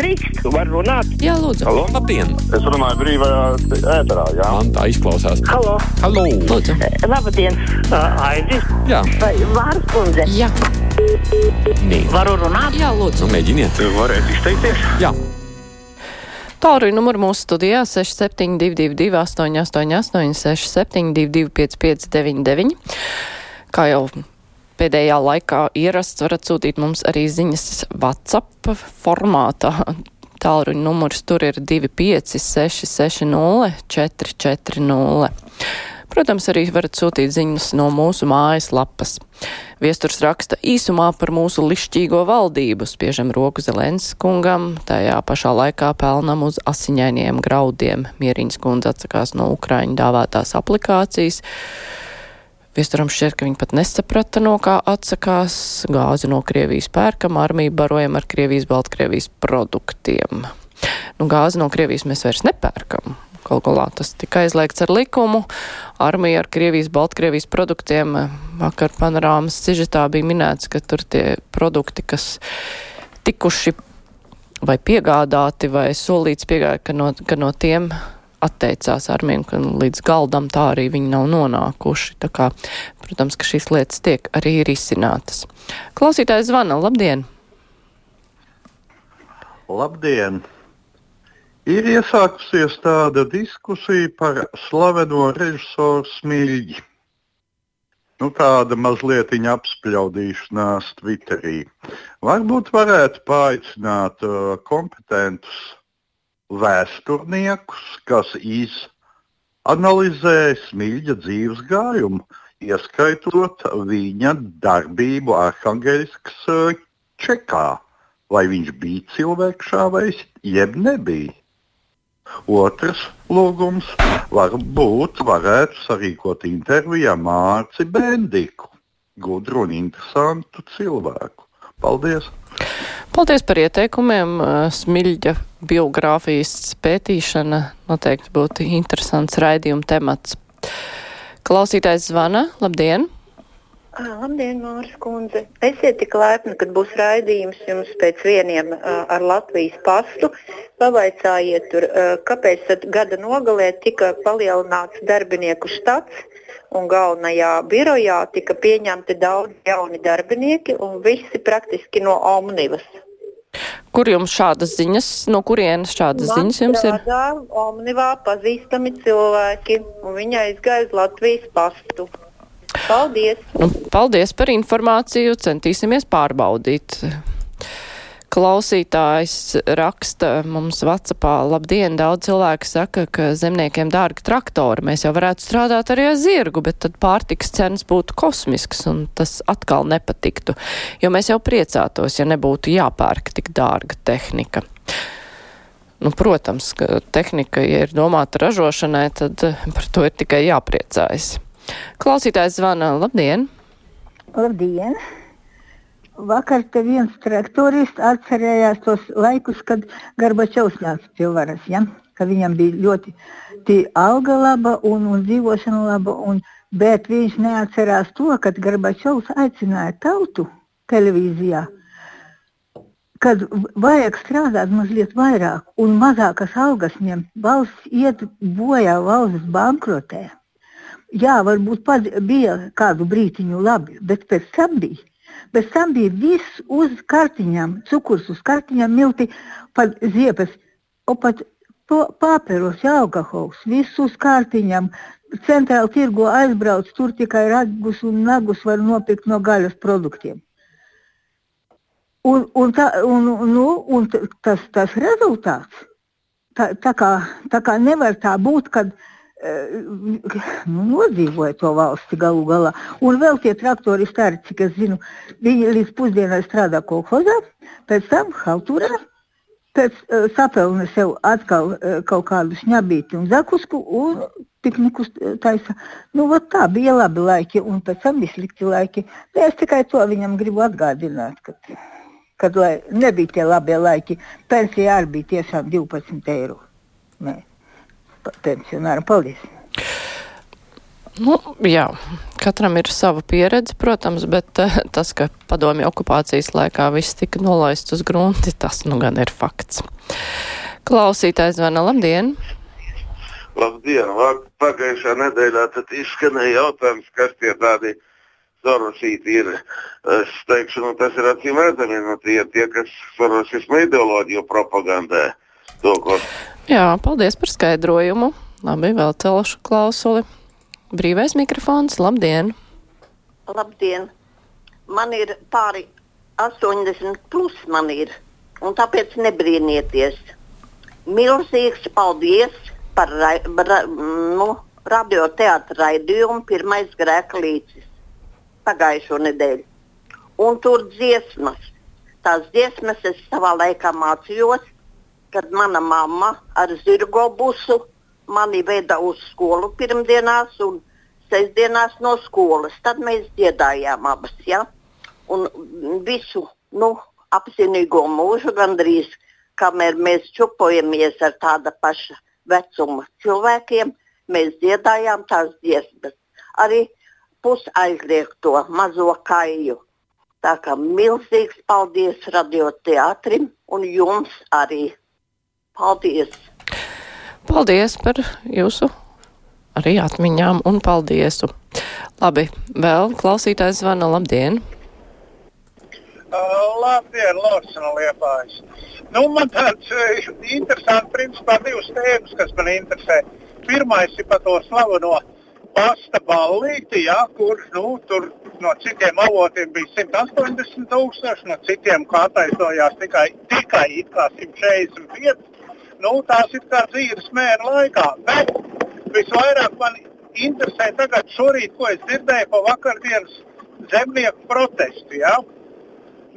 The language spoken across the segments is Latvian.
Drīkst, var runāt. Jā, lūdzu. Halo? Labdien! Es runāju brīvajā ēterā, jā. Man tā izklausās. Halo, Halo! Lūdzu. labdien, uh, Aidis. Jā, Vai Vārs kundze? jā. Nē. Varu runāt? Jā, lūdzu, mēģiniet. Varētu izteikties? Jā. Tālruņa numuru mūsu studijā 6722, 888, 672, 559, kā jau pēdējā laikā ierasts, varat sūtīt mums arī ziņas WhatsApp formātā. Tālruņa numurs tur ir 25660 440. Protams, arī varat sūtīt ziņas no mūsu mājaslapas. Viesturs raksta īsumā par mūsu lišķīgo valdību, spiežam roku Zelens kungam, tajā pašā laikā pelnam uz asiņainiem graudiem. Mieriņas kundze atsakās no Ukraiņu dāvātās aplikācijas. Viesturam šķiet, ka viņi pat nesaprata, no kā atsakās. Gāzi no Krievijas pērkam, armiju barojam ar Krievijas, Baltkrievijas produktiem. Nu, gāzi no Krievijas mēs vairs nepērkam. Galu galā tas tika aizliegts ar likumu. Armija ar Krievijas, Baltkrievijas produktiem vakar panorāmas sižetā bija minēts, ka tur tie produkti, kas tikuši vai piegādāti vai solīts piegādāt, ka no, ka no tiem atteicās armija un līdz galdam tā arī viņi nav nonākuši. Tā kā, protams, ka šīs lietas tiek arī risinātas. Klausītājs zvana, labdien! Labdien! Ir iesākusies tāda diskusija par slaveno režisoru Smilģi. Nu, tāda mazliet apspļaudīšanās Twitterī. Varbūt varētu paaicināt uh, kompetentus vēsturniekus, kas izanalizē Smilģa dzīves gājumu, ieskaitot viņa darbību Arhangelskas uh, čekā. Vai viņš bija cilvēks šāvējs, jeb nebija. Otrs lūgums varbūt varētu sarīkot interviju ar Mārci Bendiku, gudru un interesantu cilvēku. Paldies! Paldies par ieteikumiem. Smiļģa biogrāfijas pētīšana noteikti būtu interesants raidījuma temats. Klausītājs zvana. Labdien! Labdien, Mārs Kundze! Esiet tik laipni, kad būs raidījums jums pēc vieniem uh, ar Latvijas pastu. Pavaicājiet, tur, uh, kāpēc gada nogalē tika palielināts darbinieku štats un galvenajā birojā tika pieņemti daudz jauni darbinieki un visi praktiski no Omnivas. Kur jums šādas ziņas, no kurienes šādas Man ziņas jums ir? Omnivā pazīstami cilvēki un viņi aizgāja uz Latvijas pastu. Paldies! Nu, paldies par informāciju, centīsimies pārbaudīt. Klausītājs raksta mums Vācijā, labdien, daudz cilvēku saka, ka zemniekiem dārgi traktori. Mēs jau varētu strādāt arī ar zirgu, bet tad pārtiks cenas būtu kosmisks un tas atkal nepatiktu, jo mēs jau priecātos, ja nebūtu jāpērk tik dārga tehnika. Nu, protams, ka tehnika, ja ir domāta ražošanai, tad par to ir tikai jāpriecājas. Klausītājs zvana, labdien! Labdien! Vakar te viens traktorists atcerējās tos laikus, kad Gorbačovs nāca pie varas. Ja? Ka viņam bija ļoti alga laba un, un dzīvošana laba, un, bet viņš neatcerās to, kad Gorbačovs aicināja tautu televīzijā, kad vajag strādāt mazliet vairāk un mazākas algas ņemt. Valsts iet bojā, valsts bankrotē. Jā, varbūt pad, bija kādu brīdiņu labi, bet pēc tam bija. Pēc tam bija viss uz kartiņām, cukurs uz kartiņām, milti, pat ziepes, o pat pāperos, alkohols, viss uz kartiņām. Centrāla tirgo aizbrauc, tur tikai ragus un nagus var nopirkt no gaļas produktiem. Un, un, tā, un, nu, un tas, tas rezultāts, tā, tā, kā, tā kā nevar tā būt, kad nu, nodzīvoja to valsti galu galā. Un vēl tie traktoristi, arī, cik es zinu, viņi līdz pusdienai strādā kolhozā, pēc tam halturā, pēc uh, sapelna sev atkal uh, kaut kādu šņabīti un zakusku un piknikus taisa. Nu, vat tā bija labi laiki un pēc tam bija slikti laiki. Tā es tikai to viņam gribu atgādināt, kad, kad lai, nebija tie labie laiki. Pensija arī bija tiešām 12 eiro. Nē pensionāram. Paldies! Nu, jā, katram ir sava pieredze, protams, bet uh, tas, ka padomju okupācijas laikā viss tika nolaists uz grunti, tas nu gan ir fakts. Klausītājs zvana, labdien! Labdien! Vāk, pagājušā nedēļā tad izskanēja jautājums, kas tie tādi sorosīti ir. Es teikšu, nu, tas ir acīm redzami, nu, tie, tie kas sorosismu ideoloģiju propagandē. To, ko... Jā, paldies par skaidrojumu. Labi, vēl celšu klausuli. Brīvais mikrofons, labdien! Labdien! Man ir pāri 80 plus man ir, un tāpēc nebrīnieties. Milzīgs paldies par ra, ra, nu, radioteātra raidījumu pirmais grēka līcis pagājušo nedēļu. Un tur dziesmas. Tās dziesmas es savā laikā mācījos, kad mana mamma ar zirgo busu mani veda uz skolu pirmdienās un sestdienās no skolas. Tad mēs dziedājām abas. Ja? Un visu nu, apzinīgo mūžu gandrīz, kamēr mēs čupojamies ar tāda paša vecuma cilvēkiem, mēs dziedājām tās dziesmas. Arī pusaizliegto mazo kaiju. Tā kā milzīgs paldies radioteātrim un jums arī. Paldies! Paldies par jūsu arī atmiņām un paldiesu. Labi, vēl klausītājs zvana. Labdien! Uh, labdien, Lords no Liepājas. Nu, man tāds uh, interesants, principā divas tēmas, kas man interesē. Pirmais ir par to slaveno pasta ballīti, ja, kur nu, tur no citiem avotiem bija 180 tūkstoši, no citiem kā attaisnojās tikai, tikai 145. Nu, tās ir kā dzīves mēra laikā. Bet visvairāk man interesē tagad šorīt, ko es dzirdēju pa vakardienas zemnieku protestu. Ja?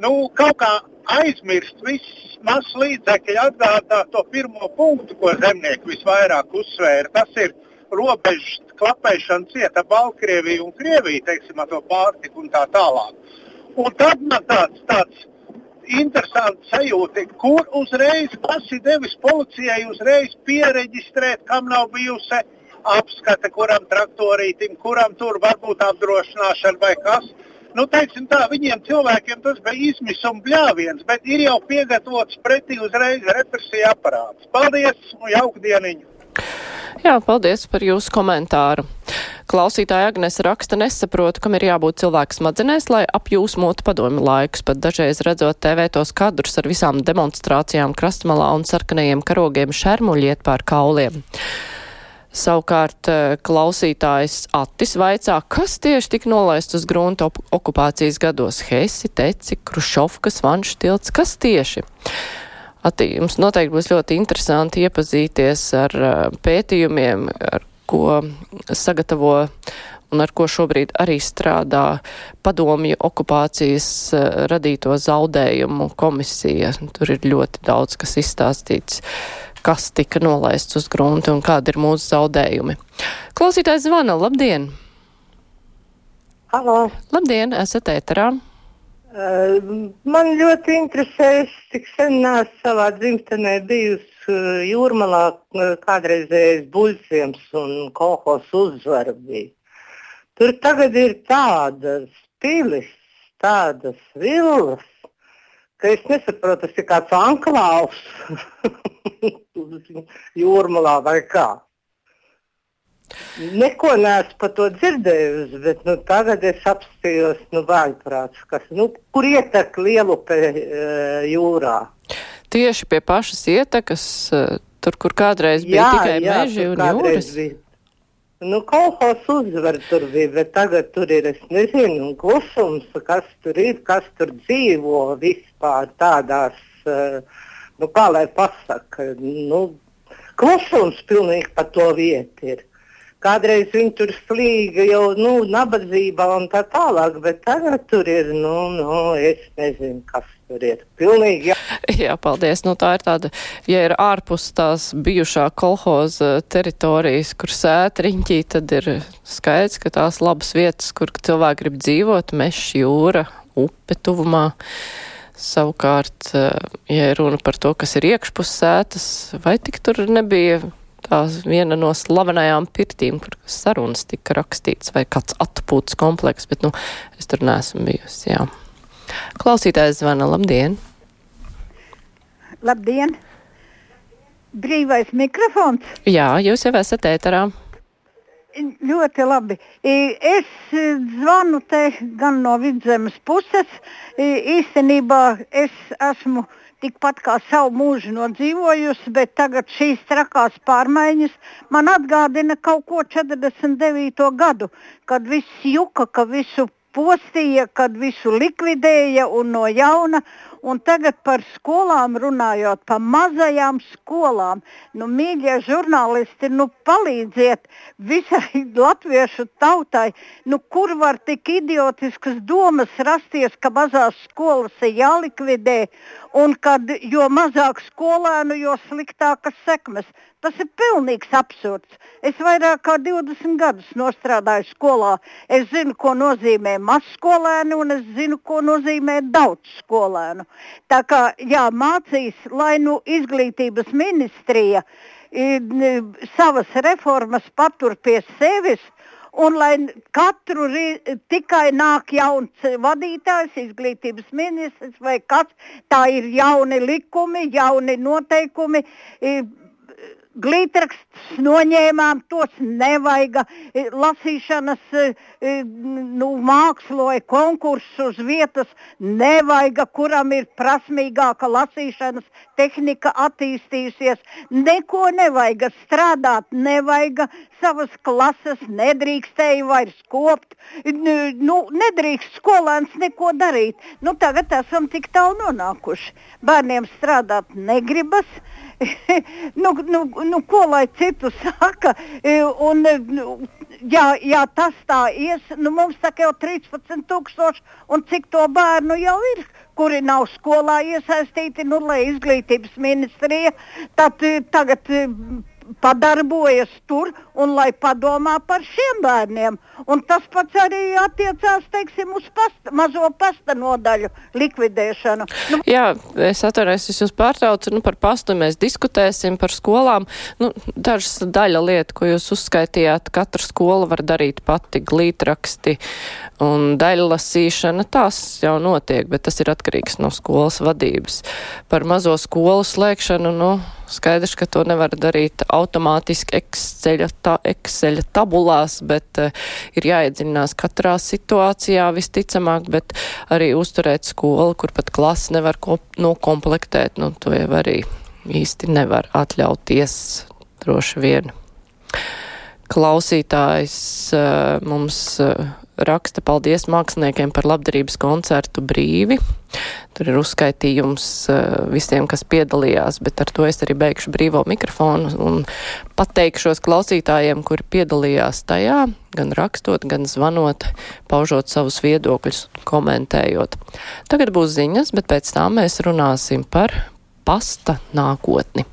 Nu, kaut kā aizmirst viss mazs līdzekļi atgādāt to pirmo punktu, ko zemnieki visvairāk uzsvēra. Tas ir robežas klapēšana cieta Baltkrieviju un Krieviju, teiksim, ar to pārtiku un tā tālāk. Un tad man tāds, tāds interesants sajūta, kur uzreiz tas ir devis policijai uzreiz pieregistrēt, kam nav bijusi apskate, kuram traktorītim, kuram tur varbūt apdrošināšana vai kas. Nu, teiksim tā, viņiem cilvēkiem tas bija izmisuma bļāviens, bet ir jau piegatavots pretī uzreiz represija aparāts. Paldies un jauku dieniņu! Jā, paldies par jūsu komentāru. Klausītāja Agnes raksta nesaprotu, kam ir jābūt cilvēku smadzenēs, lai apjūsmotu padomi laikus, pat dažreiz redzot TV tos kadrus ar visām demonstrācijām krastmalā un sarkanajiem karogiem šermuļiet pār kauliem. Savukārt eh, klausītājs Attis vaicā, kas tieši tika nolaists uz grunta okupācijas gados - Hesi, Teci, Krušovkas, Vanšu tilts, kas tieši? Atī, jums noteikti būs ļoti interesanti iepazīties ar pētījumiem, ar ko sagatavo un ar ko šobrīd arī strādā padomju okupācijas radīto zaudējumu komisija. Tur ir ļoti daudz, kas izstāstīts, kas tika nolaists uz grunti un kādi ir mūsu zaudējumi. Klausītājs zvana, labdien! Halo! Labdien, esat ēterā! Uh, man ļoti interesē, es tik sen neesmu savā dzimtenē bijusi jūrmalā, kādreizējais buļciems un kolhos uzvara bija. Tur tagad ir tādas pilis, tādas villas, ka es nesaprotu, tas ir kāds anklāvs jūrmalā vai kā. Neko neesmu par to dzirdējusi, bet nu, tagad es apstājos nu, vājprāts, kas, nu, kur ietek lielupe e, jūrā. Tieši pie pašas ietekas, e, tur, kur kādreiz bija jā, tikai jā, meži un jūras. Bija. Nu, kolhos uzvar tur bija, bet tagad tur ir, es nezinu, klusums, kas tur ir, kas tur dzīvo vispār tādās, uh, nu, kā lai pasaka, nu, klusums pilnīgi pa to vietu ir. Kādreiz viņi tur slīga jau nu, nabadzībā un tā tālāk, bet tagad tur ir, nu, nu es nezinu, kas tur ir. Pilnīgi, jā. jā, paldies. Nu, tā ir tāda, ja ir ārpus tās bijušā kolhoza teritorijas, kur sēta riņķī, tad ir skaidrs, ka tās labas vietas, kur cilvēki grib dzīvot, mešs, jūra, upe tuvumā. Savukārt, ja runa par to, kas ir iekšpus sētas, vai tik tur nebija tā viena no slavenajām pirtīm, kur sarunas tika rakstīts, vai kāds atpūtas kompleks, bet, nu, es tur neesmu bijusi, jā. Klausītājs zvana, labdien! Labdien! Brīvais mikrofons. Jā, jūs jau esat ēterā. Ļoti labi. Es zvanu te gan no vidzemes puses. Īstenībā es esmu tikpat kā savu mūžu nodzīvojusi, bet tagad šīs trakās pārmaiņas man atgādina kaut ko 49. gadu, kad viss juka, ka visu postīja, kad visu likvidēja un no jauna. Un tagad par skolām runājot, par mazajām skolām. Nu, mīļie žurnālisti, nu, palīdziet visai latviešu tautai. Nu, kur var tik idiotiskas domas rasties, ka mazās skolas ir jālikvidē un kad jo mazāk skolēnu, jo sliktākas sekmes. Tas ir pilnīgs absurds. Es vairāk kā 20 gadus strādāju skolā. Es zinu, ko nozīmē maz skolēnu, un es zinu, ko nozīmē daudz skolēnu. Tā kā jā, mācīs, lai nu izglītības ministrija savas reformas patur pie sevis, un lai katru rītu tikai nāk jauns vadītājs, izglītības ministrs vai kas, tā ir jauni likumi, jauni noteikumi glītrakstus noņēmām, tos nevajag. Lasīšanas nu, māksloja konkursus uz vietas nevajag, kuram ir prasmīgāka lasīšanas tehnika attīstījusies. Neko nevajag strādāt, nevajag savas klases, nedrīkstēja vairs kopt. Nu, nedrīkst skolēns neko darīt. Nu, tagad esam tik tālu nonākuši. Bērniem strādāt negribas. nu, nu, nu, ko lai citu saka? E, un, e, nu, jā, jā, tas tā ies, nu, mums tā jau 13,000 un cik to bērnu jau ir kuri nav skolā iesaistīti, nu, lai izglītības ministrija tad, e, tagad padarbojas tur un lai padomā par šiem bērniem. Un tas pats arī attiecās teiksim, uz pasta, mazo pasta nodaļu likvidēšanu. Nu, Jā, es atvainojos, es jūs pārtraucu. Nu, par pastu mēs diskutēsim, par skolām. Nu, dažas daļa lieta, ko jūs uzskaitījāt, katra skola var darīt pati glītraksti un daļlasīšana. Tas jau notiek, bet tas ir atkarīgs no skolas vadības. Par mazo skolu slēgšanu, nu, Skaidrs, ka to nevar darīt automātiski Exceļa, ta, Exceļa tabulās, bet uh, ir jāiedziļinās katrā situācijā visticamāk, bet arī uzturēt skolu, kur pat klasi nevar ko, nokomplektēt, nu to jau arī īsti nevar atļauties droši vien. Klausītājs uh, mums uh, raksta paldies māksliniekiem par labdarības koncertu brīvi. Tur ir uzskaitījums uh, visiem, kas piedalījās, bet ar to es arī beigšu brīvo mikrofonu un pateikšos klausītājiem, kuri piedalījās tajā, gan rakstot, gan zvanot, paužot savus viedokļus, komentējot. Tagad būs ziņas, bet pēc tam mēs runāsim par pasta nākotni.